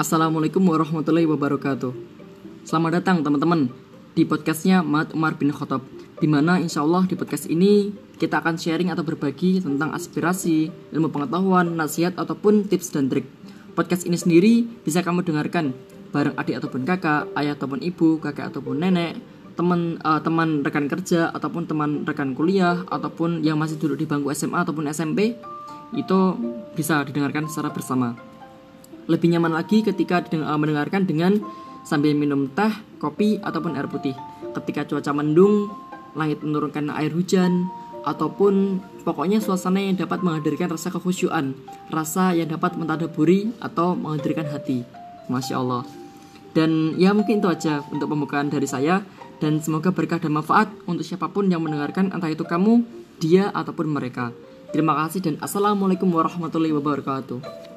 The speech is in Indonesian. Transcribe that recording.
Assalamualaikum warahmatullahi wabarakatuh. Selamat datang teman-teman di podcastnya Mat Umar bin Khattab Di mana insya Allah di podcast ini kita akan sharing atau berbagi tentang aspirasi, ilmu pengetahuan, nasihat ataupun tips dan trik. Podcast ini sendiri bisa kamu dengarkan bareng adik ataupun kakak, ayah ataupun ibu, kakek ataupun nenek teman uh, teman rekan kerja ataupun teman rekan kuliah ataupun yang masih duduk di bangku SMA ataupun SMP itu bisa didengarkan secara bersama. Lebih nyaman lagi ketika eh, mendengarkan dengan sambil minum teh, kopi, ataupun air putih. Ketika cuaca mendung, langit menurunkan air hujan, ataupun pokoknya suasana yang dapat menghadirkan rasa kekhusyuan, rasa yang dapat mentadaburi atau menghadirkan hati. Masya Allah. Dan ya mungkin itu aja untuk pembukaan dari saya dan semoga berkah dan manfaat untuk siapa pun yang mendengarkan entah itu kamu, dia ataupun mereka. Terima kasih dan assalamualaikum warahmatullahi wabarakatuh.